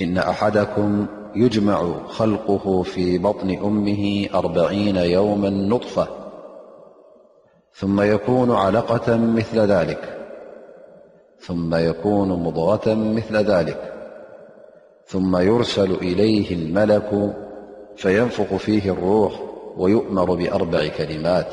إن أحدكم يجمع خلقه في بطن أمه أربعين يوما نطفة يعلقةمثم يكون مضغة مثل ذلك ثم يرسل إليه الملك فينفق فيه الروح ويؤمر بأربع كلمات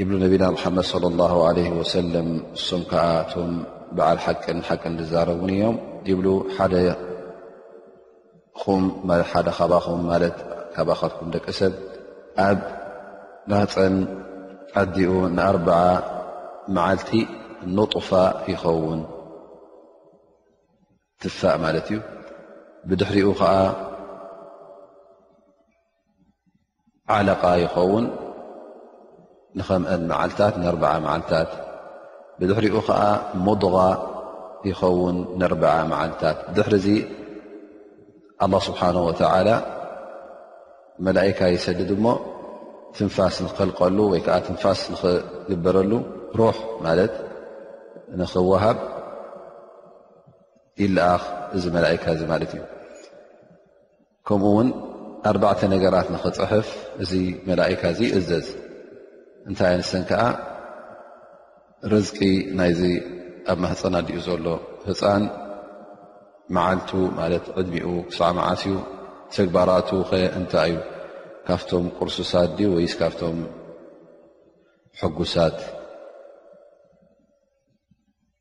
ይብሉ ነቢና ሙሓመድ ለ ላሁ ለ ወሰለም እሶም ከዓ እቶም በዓል ሓቅን ሓቅን ዝዛረቡን እዮም ይብሉ ሓደኹም ማለት ሓደ ካባኹም ማለት ካባካትኩም ደቂ ሰብ ኣብ ማፀን ኣዲኡ ንኣርበዓ መዓልቲ ኖጡፋ ይኸውን ትፋእ ማለት እዩ ብድሕሪኡ ከዓ ዓለቃ ይኸውን ንከምአን መዓልታት ንኣርበዓ መዓልታት ብድሕሪኡ ከዓ ሙድቓ ይኸውን ንኣርበዓ መዓልታት ድሕሪ እዚ ኣላ ስብሓን ወተዓላ መላእካ ይሰድድ እሞ ትንፋስ ንክከልቀሉ ወይ ከዓ ትንፋስ ንክግበረሉ ሩሕ ማለት ንክወሃብ ይለኣኽ እዚ መላእካ እዚ ማለት እዩ ከምኡ ውን ኣርባዕተ ነገራት ንኽፅሕፍ እዚ መላእካ እዚ እዘዝ እንታይ ኣንሰን ከዓ ርዝቂ ናይዚ ኣብ ማህፀና ድኡ ዘሎ ህፃን መዓልቱ ማለት ዕድሚኡ ክሳዕ መዓት እዩ ተግባራቱ ከ እንታይ እዩ ካብቶም ቅርሱሳት ድዩ ወይስ ካብቶም ሕጉሳት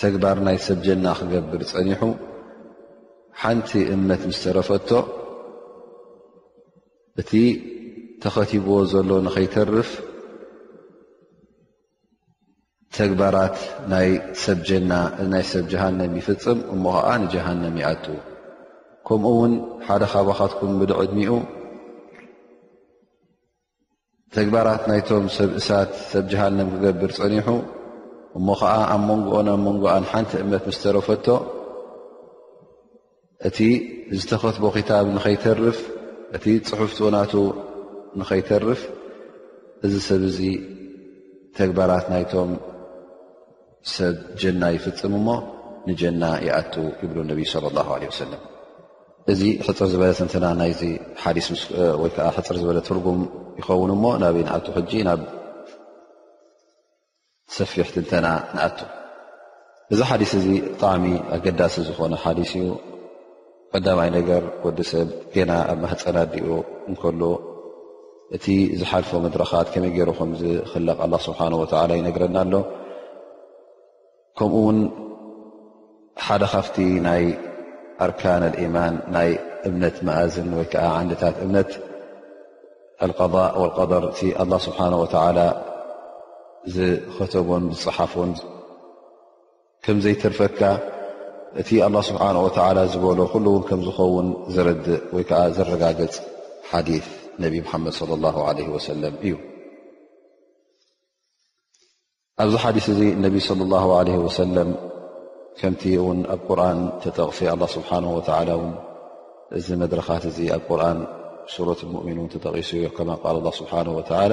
ተግባር ናይ ሰብ ጀና ክገብር ጸኒሑ ሓንቲ እመት ምስ ተረፈቶ እቲ ተኸቲብዎ ዘሎ ንኸይተርፍ ተግባራት ናይ ሰብ ጀና ናይ ሰብ ጀሃንም ይፍጽም እሞ ኸዓ ንጀሃንም ይኣት ከምኡ ውን ሓደ ካባኻትኩም ብድዕድሚኡ ተግባራት ናይቶም ሰብ እሳት ሰብ ጀሃንም ክገብር ጸኒሑ እሞ ኸዓ ኣብ መንጎኦን ኣብ መንጎኣን ሓንቲ እመት ምስ ተረፈቶ እቲ ዝተኸትቦ ክታብ ንኸይተርፍ እቲ ፅሑፍ ትኡናቱ ንኸይተርፍ እዚ ሰብ እዚ ተግባራት ናይቶም ሰብ ጀና ይፍፅም እሞ ንጀና ይኣቱ ይብሉ ነቢይ ለ ላ ለ ወሰለም እዚ ሕፅር ዝበለ ትንትና ናይዚ ሓዲስ ወይ ከዓ ሕፅር ዝበለ ትርጉም ይኸውን እሞ ናበይ ንኣቱ ሕጂ ናብ ሰፊሕ ትንተና ንኣቱ እዚ ሓዲስ እዚ ብጣዕሚ ኣገዳሲ ዝኾነ ሓዲስ እዩ ቀዳማይ ነገር ወዲ ሰብ ገና ኣብ ማህፀን ኣዲኡ እንከሎ እቲ ዝሓልፎ መድረኻት ከመይ ገይሩ ከም ዝኽለቕ ኣላ ስብሓን ወተላ ይነግረና ኣሎ ከምኡ ውን ሓደ ካብቲ ናይ ኣርካን ልኢማን ናይ እምነት መእዝን ወይ ከዓ ዓንድታት እምነት ኣልቀض ወልቀደር እቲ ኣላ ስብሓን ወተላ ዝኸተቦን ዝፅሓፎን ከምዘይተርፈካ እቲ ኣላ ስብሓን ወተዓላ ዝበሎ ኩሉ እውን ከም ዝኸውን ዘረድእ ወይ ከዓ ዘረጋገፅ ሓዲ ነቢ ሙሓመድ ለ ላ ለ ወሰለም እዩ ኣብዚ ሓዲስ እዚ እነቢ ስለ ላ ለ ወሰለም ከምቲ እውን ኣብ ቁርን ተጠቕሲ ኣላ ስብሓን ወተላ ውን እዚ መድረኻት እዚ ኣብ ቁርን ሱረት ሙእሚን እውን ተጠቒሱ ዮ ከማ ቃል ላ ስብሓን ወተላ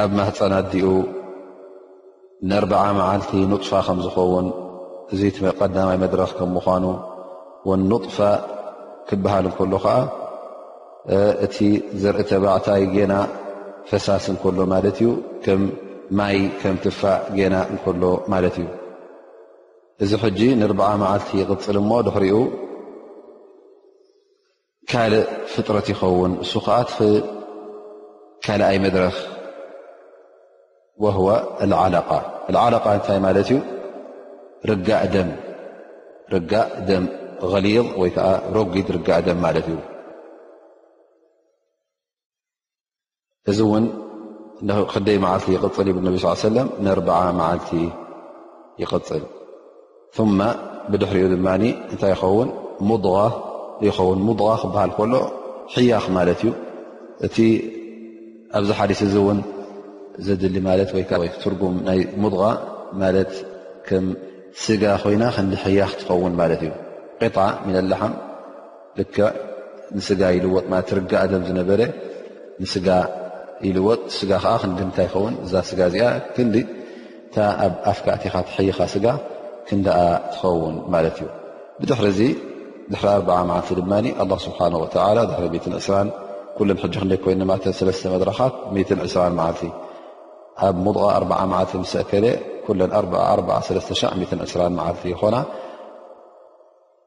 ኣብ ማህፀን ኣዲኡ ንኣርብዓ መዓልቲ ኑጥፋ ከም ዝኸውን እዚ ቀዳማይ መድረኽ ከም ምዃኑ ወኑጥፋ ክበሃል እንከሎ ከዓ እቲ ዘርኢ ተባዕታይ ጌና ፈሳሲ እንከሎ ማለት እዩ ከም ማይ ከም ትፋእ ጌና እንከሎ ማለት እዩ እዚ ሕጂ ንርብዓ መዓልቲ ይቕፅል እሞ ድሕሪኡ ካልእ ፍጥረት ይኸውን እሱ ከዓ ቲ ካልኣይ መድረኽ ወህወ ዓለቃ ዓለቃ እንታይ ማለት እዩ ርጋእ ደም ርጋእ ደም ሊል ወይ ከዓ ሮጊድ ርጋእ ደም ማለት እዩ እዚ እውን ንክደይ መዓልቲ ይቕፅል ይብል ነቢ ስ ሰለም ንኣርበዓ መዓልቲ ይቕፅል ثመ ብድሕሪኡ ድማ እንታይ ይኸውን ሙድغ ይኸውን ሙغ ክበሃል ከሎ ሕያኽ ማለት እዩ እቲ ኣብዚ ሓዲስ እዚ እውን ዘድሊ ማለት ወይ ትርጉም ናይ ሙድغ ማለት ከም ስጋ ኮይና ክንዲ ሕያኽ ትኸውን ማለት እዩ ጣ ምን ኣላሓም ልክዕ ንስጋ ይልወጥ ማለት ትርጋእ ደም ዝነበረ ንስጋ ይልወጥ ስጋ ከዓ ክንዲ ምንታይ ይኸውን እዛ ስጋ እዚኣ ክንዲ እታ ኣብ ኣፍካ እቲኻ ትሕይኻ ስጋ ክንደኣ ትኸውን ማለት እዩ ብድሕሪ እዚ ድሕሪ ኣርዓ መዓልቲ ድማ ኣላ ስብሓን ወተላ ድሕሪ ትን ዕስራን ኩለን ሕጂ ክንደይ ኮይነ ማተ ሰለስተ መድረኻት ትን ዕስራን መዓልቲ ኣብ ሙቕ ኣርዓ መዓልቲ ምሰእከለ ኩለን ኣርዓ ሰለስተ ሻዕ ትን ዕስራን መዓልቲ ይኾና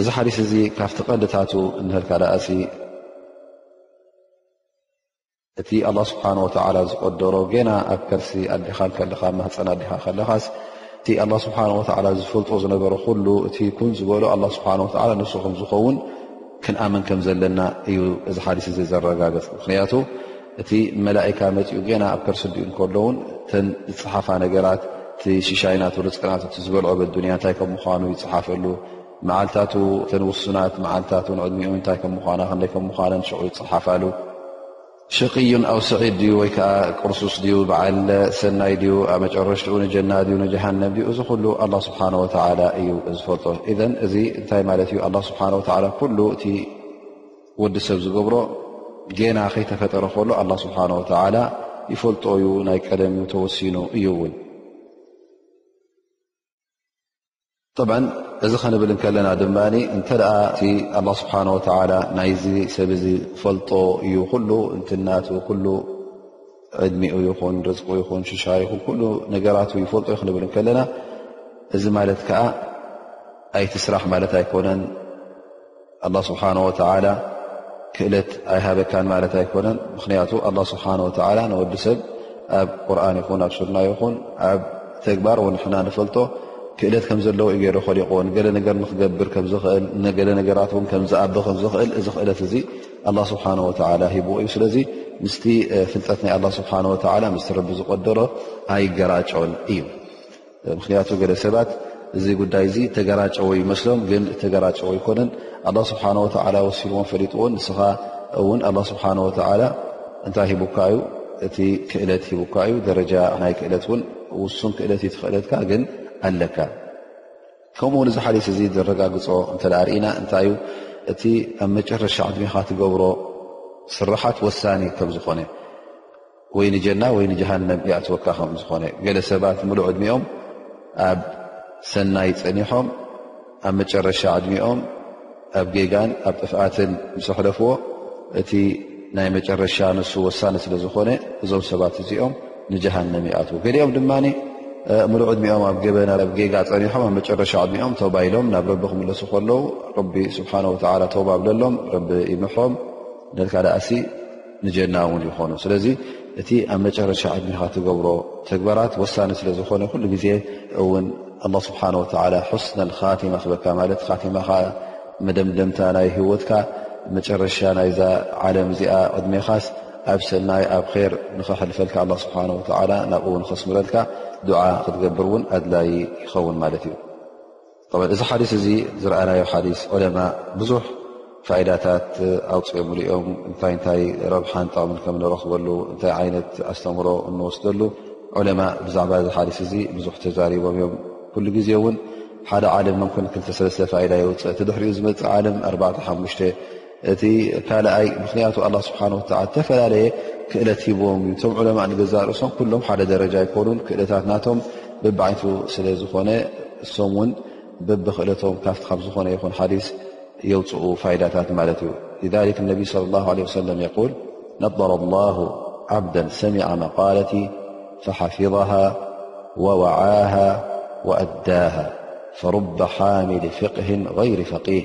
እዚ ሓዲስ እዚ ካብቲ ቀንድታቱ እንሀልካ ደኣሲ እቲ ኣላ ስብሓን ወተዓላ ዝቀደሮ ገና ኣብ ከርሲ ኣዴኻ ከለኻ ማህፀን ኣዴኻ ከለኻስ እቲ ኣላ ስብሓን ወተዓላ ዝፈልጦ ዝነበረ ኩሉ እቲ ኩን ዝበሎ ኣላ ስብሓን ወተዓላ ንሱ ከም ዝኸውን ክንኣምን ከም ዘለና እዩ እዚ ሓዲስ እዚ ዘረጋገፅ ምክንያቱ እቲ መላእካ መፂኡ ገና ኣብ ከርሲ ዲኡ እንከሎ ውን ተን ዝፅሓፋ ነገራት እቲ ሽሻይናቱ ርፅቅናቱ እቲ ዝበልዖ ኣብ ኣዱንያ እንታይ ከም ምዃኑ ይፅሓፈሉ መዓልታቱ ተን ውሱናት መዓልታቱን ዕድሚኡ እንታይ ከም ምዃና ክንደይ ከም ምዃነን ሽዑ ይፅሓፋሉ ሸቅዩን ኣው ሰዒድ ድዩ ወይ ከዓ ቅርሱስ ድዩ በዓል ሰናይ ድዩ ኣብ መጨረሽትኡ ንጀና ድዩ ንጀሃነብ ድዩ እዚ ኩሉ ኣላ ስብሓን ወተላ እዩ ዝፈልጦ ኢዘን እዚ እንታይ ማለት እዩ ኣላ ስብሓን ወተላ ኩሉ እቲ ወዲ ሰብ ዝገብሮ ጌና ከይተፈጠረ ከሎ ኣላ ስብሓን ወተላ ይፈልጦ እዩ ናይ ቀደም እዩ ተወሲኑ እዩ እውን ጠብ እዚ ከንብል ከለና ድማ እንተ እቲ ኣላ ስብሓን ወተላ ናይዚ ሰብ እዚ ፈልጦ እዩ ኩሉ እንትናት ኩሉ ዕድሚኡ ይኹን ርዝቁ ይኹን ሽሻ ይኹን ኩሉ ነገራቱ ይፈልጦ ዩ ክንብል ከለና እዚ ማለት ከዓ ኣይትስራሕ ማለት ኣይኮነን ኣላ ስብሓን ወተላ ክእለት ኣይሃበካን ማለት ኣይኮነን ምክንያቱ ኣላ ስብሓን ወተላ ንወዲ ሰብ ኣብ ቁርን ይኹን ኣብ ሱና ይኹን ኣብ ተግባር ወንሕና ንፈልጦ ክእለት ከም ዘለዎ እዩ ገይሮ ከሊቁዎ ንገለ ነገር ንክገብር ከምዝኽእል ንገለ ነገራት እውን ከምዝኣብ ከምዝኽእል እዚ ክእለት እዚ ኣላ ስብሓን ወተላ ሂብዎ እዩ ስለዚ ምስቲ ፍልጠት ናይ ኣላ ስብሓን ወተላ ምስ ረቢ ዝቀደሮ ኣይገራጮን እዩ ምክንያቱ ገለ ሰባት እዚ ጉዳይ እዚ ተገራጨወ ይመስሎም ግን ተገራጨወ ኣይኮነን ኣላ ስብሓን ወተላ ወሲንዎን ፈሊጥዎን ንስኻ እውን ኣላ ስብሓን ወተላ እንታይ ሂቡካ እዩ እቲ ክእለት ሂቡካ እዩ ደረጃ ናይ ክእለት እውን ውሱን ክእለት እዩ ትኽእለትካ ግን ኣለካ ከምኡ ውን እዚ ሓሊስ እዚ ዘረጋግፆ እንተኣ ርኢና እንታይ እዩ እቲ ኣብ መጨረሻ ዕድሜኻ ትገብሮ ስራሓት ወሳኒ ከም ዝኾነ ወይ ንጀና ወይ ንጀሃነም ይኣትወካ ከም ዝኾነ ገለ ሰባት ምሉእ ዕድሚኦም ኣብ ሰናይ ፀኒሖም ኣብ መጨረሻ ዕድሚኦም ኣብ ጌጋን ኣብ ጥፍኣትን ምስ ኣሕለፍዎ እቲ ናይ መጨረሻ ንሱ ወሳኒ ስለ ዝኾነ እዞም ሰባት እዚኦም ንጀሃነም ይኣትዉ ገሊኦም ድማ ምሉእ ዕድሚኦም ኣብ ገበን ኣብ ጌጋ ፀኒሖም ኣብ መጨረሻ ዕድሚኦም ተባ ኢሎም ናብ ረቢ ክምለሱ ከለዉ ረቢ ስብሓን ወተላ ተባ ኣብለሎም ረቢ ይምሕሮም ነልካ ደኣሲ ንጀና ውን ይኾኑ ስለዚ እቲ ኣብ መጨረሻ ዕድሜኻ ትገብሮ ተግባራት ወሳኒ ስለ ዝኾነ ኩሉ ግዜ እውን ኣላ ስብሓን ወተላ ሑስነል ካቲማ ክበካ ማለት ካቲማኻ መደምደምታ ናይ ህወትካ መጨረሻ ናይዛ ዓለም እዚኣ ዕድሜኻስ ኣብ ሰናይ ኣብ ር ንኸሕልፈልካ ኣ ስብሓ ወላ ናብኡውን ኸስምረልካ ድዓ ክትገብር እውን ኣድላይ ይኸውን ማለት እዩ እዚ ሓዲስ እዚ ዝረኣናዮ ሓዲስ ዑለማ ብዙሕ ፋይዳታት ኣውፅኦምሉ እዮም እንታይ እንታይ ረብሓን ጠቕምን ከም ንረኽበሉ እንታይ ዓይነት ኣስተምሮ እንወስደሉ ዑለማ ብዛዕባ እዚ ሓዲስ እዚ ብዙሕ ተዛሪቦም እዮም ኩሉ ግዜ እውን ሓደ ዓለም ምምክን ክልተሰለስተ ፋይዳ የውፅእ እቲ ድሕሪኡ ዝመፅእ ዓለም ኣርባዕተ ሓሙሽተ الله سبحانه وتعلى تفللየ ክእلت ሂبم علمء زر كلهم ደ درج يكኑ ክእلታت بب ع ل ዝن ب ክእ ዝن ث يوፅ فئدت لذلك النبي صلى الله عله وسلم يقول نضر الله عبدا سمع مقالت فحفظها ووعاها وأداها فرب حامل فقه غير فقيه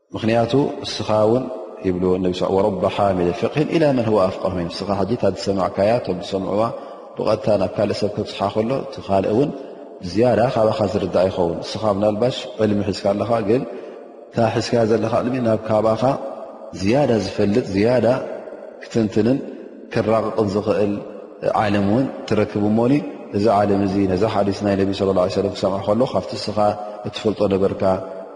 ምኽንያቱ እስኻ ውን ይብሉ ነቢ ስ ወረባ ሓሚል ፍቅህን ኢላ መን ዋ ኣፍቀህ ም እስኻ ሕጂ እታ ዝሰማዕካያ እቶም ዝሰምዑዋ ብቐጥታ ናብ ካልእ ሰብ ክብፅሓ ከሎ እቲ ካልእ ውን ብዝያዳ ካባኻ ዝርዳእ ይኸውን እስኻ ምናልባሽ ዕልሚ ሒዝካ ኣለኻ ግን እታ ሒዝካያ ዘለካ ዕልሚ ናብ ካባኻ ዝያዳ ዝፈልጥ ዝያዳ ክትንትንን ክራቕቕን ዝኽእል ዓለም ውን ትረክብ እሞኒ እዚ ዓለም እዚ ነዛ ሓዲስ ናይ ነቢ ስ ላ ሰለም ክሰምዑ ከሎ ካብቲ እስኻ እትፈልጦ ነበርካ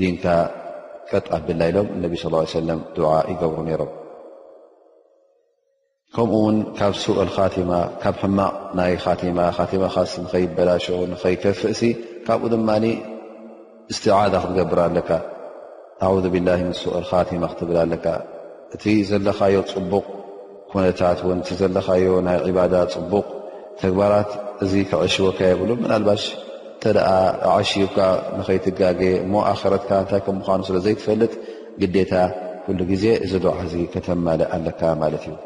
ዲንካ ቀጥ ኣብላ ኢሎም ነቢ ስ ሰለ ድዓ ይገብሩ ነይሮም ከምኡ ውን ካብ ሱእል ካቲማ ካብ ሕማቕ ናይ ካቲማ ካቲማኻ ንኸይበላሸ ንኸይከፍእሲ ካብኡ ድማ እስትዓዛ ክትገብር ኣለካ ኣዙ ብላ ን ሱእል ካቲማ ክትብል ኣለካ እቲ ዘለኻዮ ፅቡቕ ኩነታት ውን እቲ ዘለኻዮ ናይ ዒባዳ ፅቡቕ ተግባራት እዚ ከዐሽወካ የብሉን ምናልባሽ እንተ ኣዐሽዩካ ንኸይትጋገ እሞ ኣኸረትካ እንታይ ከም ምዃኑ ስለ ዘይትፈልጥ ግዴታ ኩሉ ግዜ እዚ ዱዓ እዚ ከተማልእ ኣለካ ማለት እዩ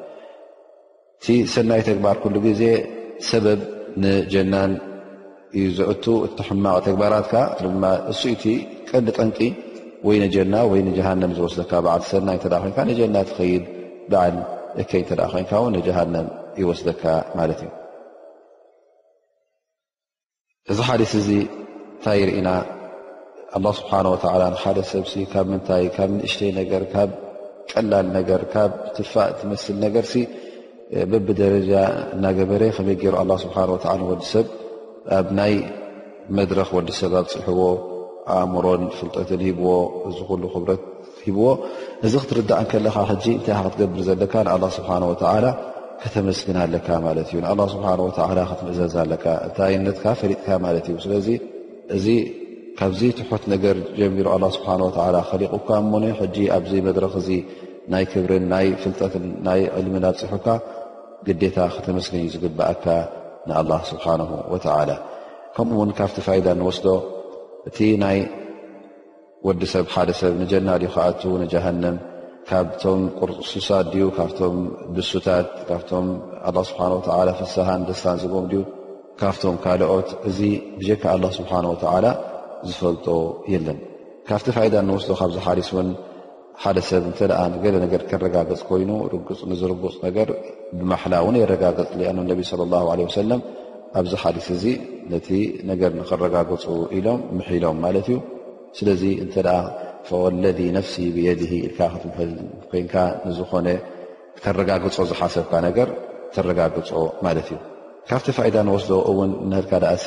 እቲ ሰናይ ተግባር ኩሉ ግዜ ሰበብ ንጀናን እዩ ዘእቱ እቲ ሕማቕ ተግባራትካ ድማ እሱ እቲ ቀንዲ ጠንቂ ወይ ንጀና ወይ ንጀሃንም ዝወስደካ በዓል ሰናይ እተ ኮንካ ንጀና ትኸይድ በዓል እከይ እተ ኮንካ ውን ንጀሃንም ይወስደካ ማለት እዩ እዚ ሓዲስ እዚ እንታይ ይርኢና ኣላ ስብሓን ወተላ ንሓደ ሰብሲ ካብ ምንታይ ካብ ንእሽተይ ነገር ካብ ቀላል ነገር ካብ ትፋእ ትመስል ነገርሲ በብደረጃ እናገበረ ከመይ ገይሩ ኣላ ስብሓን ወተላ ንወዲ ሰብ ኣብ ናይ መድረኽ ወዲ ሰብ ኣብፅሕዎ ኣእምሮን ፍልጠትን ሂብዎ እዚ ኩሉ ክብረት ሂብዎ እዚ ክትርዳእ ከለካ ሕጂ እንታይ ካ ክትገብር ዘለካ ንኣላ ስብሓን ወተላ ከተመስግና ኣለካ ማለት እዩ ንኣላ ስብሓን ወተላ ክትምእዘዝ ኣለካ እንታይነትካ ፈሊጥካ ማለት እዩ ስለዚ እዚ ካብዚ ትሑት ነገር ጀሚሩ ኣላ ስብሓን ወተላ ከሊቑካ እሞኒ ሕጂ ኣብዚ መድረኽ እዚ ናይ ክብርን ናይ ፍልጠትን ናይ ዕልምን ኣብፅሑካ ግዴታ ክተመስግን እዩ ዝግብኣካ ንኣላ ስብሓን ወተላ ከምኡ እውን ካብቲ ፋይዳ ንወስዶ እቲ ናይ ወዲ ሰብ ሓደ ሰብ ንጀና ድዩ ክኣቱ ንጀሃንም ካብቶም ቁርሱሳት ድዩ ካብቶም ብሱታት ካብቶም ኣላ ስብሓን ወተላ ፍስሃን ደስታን ዝቦም ድዩ ካብቶም ካልኦት እዚ ብጀካ ኣላ ስብሓን ወተዓላ ዝፈልጦ የለን ካብቲ ፋይዳ ንወስዶ ካብዚ ሓዲስ እውን ሓደ ሰብ እንተ ንገለ ነገር ከረጋገፅ ኮይኑ ርግፅ ንዝርጉፅ ነገር ብማሓላ እውን የረጋገፅ ሊኣኑ እነቢ ስለ ላ ለ ወሰለም ኣብዚ ሓዲስ እዚ ነቲ ነገር ንክረጋገፁ ኢሎም ምሒሎም ማለት እዩ ስለዚ እንተ ፈወለዲ ነፍሲ ብየድ ኢልካ ክትምል ኮንካ ንዝኾነ ተረጋግፆ ዝሓሰብካ ነገር ተረጋግፆ ማለት እዩ ካብቲ ፋይዳ ንወስዶ እውን ንህልካ ደኣሲ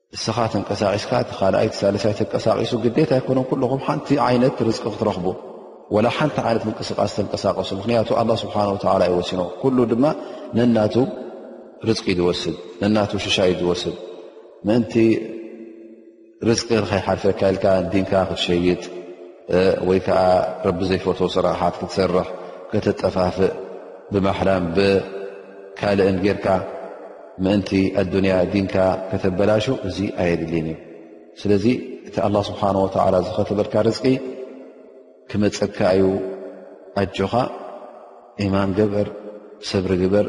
እስኻ ተንቀሳቒስካ እቲ ካልኣይ ትሳለሳይ ተንቀሳቒሱ ግዴታ ኣይኮነን ኩልኹም ሓንቲ ዓይነት ርዝቂ ክትረኽቡ ወላ ሓንቲ ዓይነት ምንቅስቓስ ተንቀሳቀሱ ምክንያቱ ኣላ ስብሓን ወተላ ይወሲኖ ኩሉ ድማ ነናቱ ርዝቂ ዝወስድ ነናቱ ሽሻይ ዝወስድ ምእንቲ ርዝቂ ንከይሓልፈካ ኢልካ ዲንካ ክትሸይጥ ወይ ከዓ ረቢ ዘይፈት ስራሓት ክትሰርሕ ከተጠፋፍእ ብማሕራም ብካልእን ጌርካ ምእንቲ ኣዱንያ ዲንካ ከተበላሹ እዚ ኣየድልን እዩ ስለዚ እቲ ኣላ ስብሓን ወተላ ዝኸተበልካ ርዝቂ ክመፀካ እዩ ኣጆኻ ኢማን ግበር ሰብሪ ግበር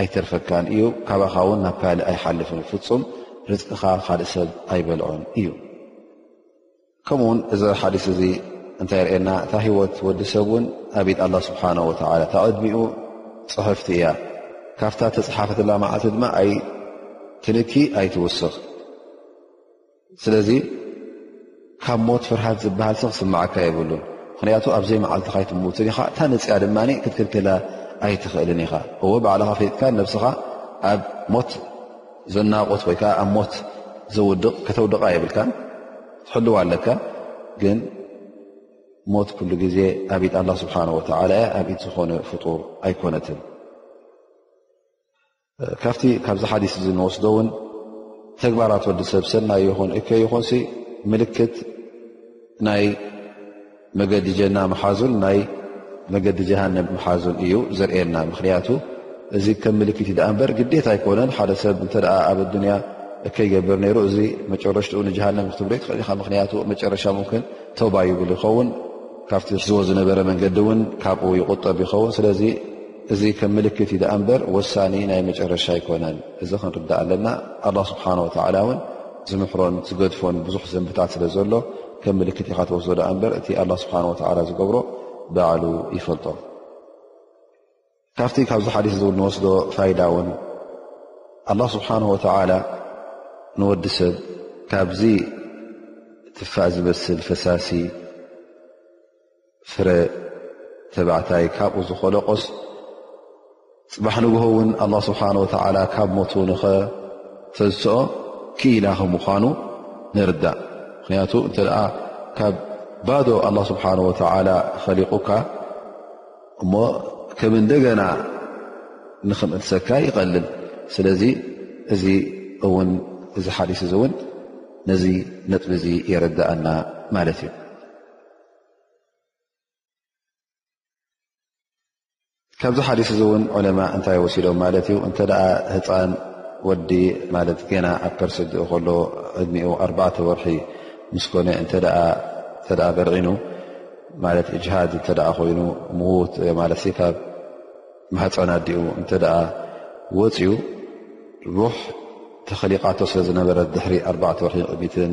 ኣይተርፈካን እዩ ካባኻ እውን ናብ ካልእ ኣይሓልፍን ፍፁም ርዝቅኻ ካልእ ሰብ ኣይበልዖን እዩ ከምኡ ውን እዚ ሓዲስ እዚ እንታይ ርእየና እታ ሂወት ወዲ ሰብ ውን ኣብድ ኣላ ስብሓን ወተላ እታ ዕድሚኡ ፅሕፍቲ እያ ካብታ ተፅሓፈትላ መዓልቲ ድማ ኣይ ትንኪ ኣይትውስኽ ስለዚ ካብ ሞት ፍርሃት ዝበሃል ስኽ ስማዓካ የብሉን ምክንያቱ ኣብዘይ መዓልትካ ኣይትምውትን ኢኻ እታ ንፅያ ድማ ክትክልክላ ኣይትኽእልን ኢኻ እዎ ባዕልኻ ፍሊጥካ ነብስኻ ኣብ ሞት ዘናቑት ወይ ከዓ ኣብ ሞት ዘውድቕ ከተውድቓ የብልካን ትሕልዋ ኣለካ ግን ሞት ኩሉ ግዜ ኣብ ኢድ ኣላ ስብሓን ወተላ እያ ኣብ ኢድ ዝኾነ ፍጡር ኣይኮነትን ካብቲ ካብዚ ሓዲስ እዚ ንወስዶ እውን ተግባራት ወዲ ሰብ ሰናይ ይኹን እከ ይኹን ምልክት ናይ መገዲ ጀና ምሓዙን ናይ መገዲ ጀሃነብ ምሓዙን እዩ ዘርእየና ምክንያቱ እዚ ከም ምልክት ዩ ዳኣ እምበር ግዴታ ኣይኮነን ሓደ ሰብ እንተ ኣብ ኣዱንያ እከይገብር ነይሩ እዚ መጨረሽትኡ ንጀሃንም ክትብሎ ትኽእል ኢኻ ምክንያቱ መጨረሻ ምክን ቶባ ይብል ይኸውን ካብቲ ዝዎ ዝነበረ መንገዲ እውን ካብኡ ይቁጠብ ይኸውን ስለዚ እዚ ከም ምልክት ዩ ዳኣ እምበር ወሳኒ ናይ መጨረሻ ኣይኮነን እዚ ክንርዳእ ኣለና ኣላ ስብሓን ወተላ እውን ዝምሕሮን ዝገድፎን ብዙሕ ዘንብታት ስለ ዘሎ ከም ምልክት ኢኻ ተወስዶ ደኣ እምበር እቲ ኣላ ስብሓን ወተዓላ ዝገብሮ ባዕሉ ይፈልጦ ካብቲ ካብዚ ሓዲስ ዝብል ንወስዶ ፋይዳ እውን ኣላ ስብሓን ወተዓላ ንወዲ ሰብ ካብዚ ትፋእ ዝበስል ፈሳሲ ፍረ ተባዕታይ ካብኡ ዝኾለቆስ ፅባሕ ንግሆ እውን ኣላ ስብሓን ወተዓላ ካብ ሞቱ ንኸተዝስኦ ክኢላ ከም ምዃኑ ንርዳእ ምክንያቱ እንተ ካብ ባዶ ኣላ ስብሓን ወተዓላ ኸሊቑካ እሞ ከም እንደገና ንክምእትሰካ ይቐልል ስለዚ እዚ እውን እዚ ሓዲስ እዚ እውን ነዚ ነጥቢ እዚ የረዳእና ማለት እዩ ካብዚ ሓዲስ እዚ እውን ዑለማ እንታይ ወሲዶም ማለት እዩ እንተ ህፃን ወዲ ማለት ገና ኣብ ከርሲ ድኡ ከሎ ዕድሚኡ ኣርባዕተ ወርሒ ምስ ኮነ እተ በርዒኑ ማለት እጅሃድ እተ ኮይኑ ምዉት ማለት ካብ ማህፀና ዲኡ እንተ ወፅኡ ሩሕ ተኸሊቃቶ ስለ ዝነበረ ድሕሪ ኣርባዕተ ወርሒ ዕድሚትን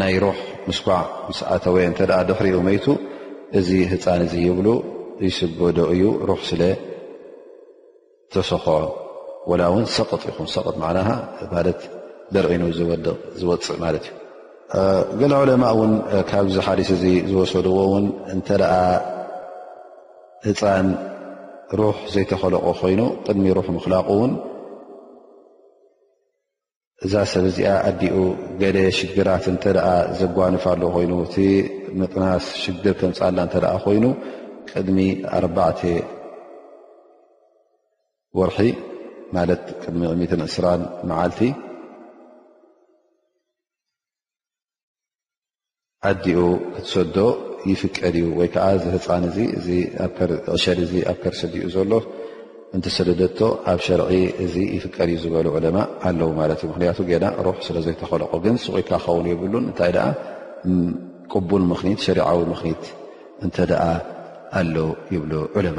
ናይ ሩሕ ምስኳዕ ምስ ኣተወ እንተ ድሕሪኡ መይቱ እዚ ህፃን እዚ ይብሉ ይስገዶ እዩ ሩሕ ስለ ተሰኮዖ ወላ እውን ሰቕጥ ይኹን ሰቕጥ ማዓናሃ ማለት ደርዒኑ ዝወድቕ ዝወፅእ ማለት እዩ ገለ ዑለማ እውን ካብዚ ሓዲስ እዚ ዝወሰድዎ እውን እንተ ደኣ ህፃን ሩሕ ዘይተኸለቑ ኮይኑ ቅድሚ ሩሕ ምኽላቑ እውን እዛ ሰብ እዚኣ ኣዲኡ ገለ ሽግራት እንተ ዘጓንፍ ኣሎ ኮይኑ እቲ ምጥናስ ሽግር ከምፃላ እተ ኮይኑ ቅድሚ ኣርባዕተ ወርሒ ማለት ቅድሚ ዕሚትን እስራን መዓልቲ ኣዲኡ ክትሰዶ ይፍቀድ እዩ ወይ ከዓ እዚ ህፃን እዚ እዚ ዕሸል እዚ ኣብ ከርሲ ዲኡ ዘሎ እንትሰደደቶ ኣብ ሸርዒ እዚ ይፍቀድ እዩ ዝበሉ ዕለማ ኣለዉ ማለት እዩ ምክንያቱ ገና ሩሕ ስለ ዘይተኸለቁ ግን ስቁኢልካ ክኸውን የብሉን እንታይ ደኣ ቅቡል ምክኒት ሸሪዓዊ ምክኒት እንተደኣ ኣሎ ይብሉ ዕለማ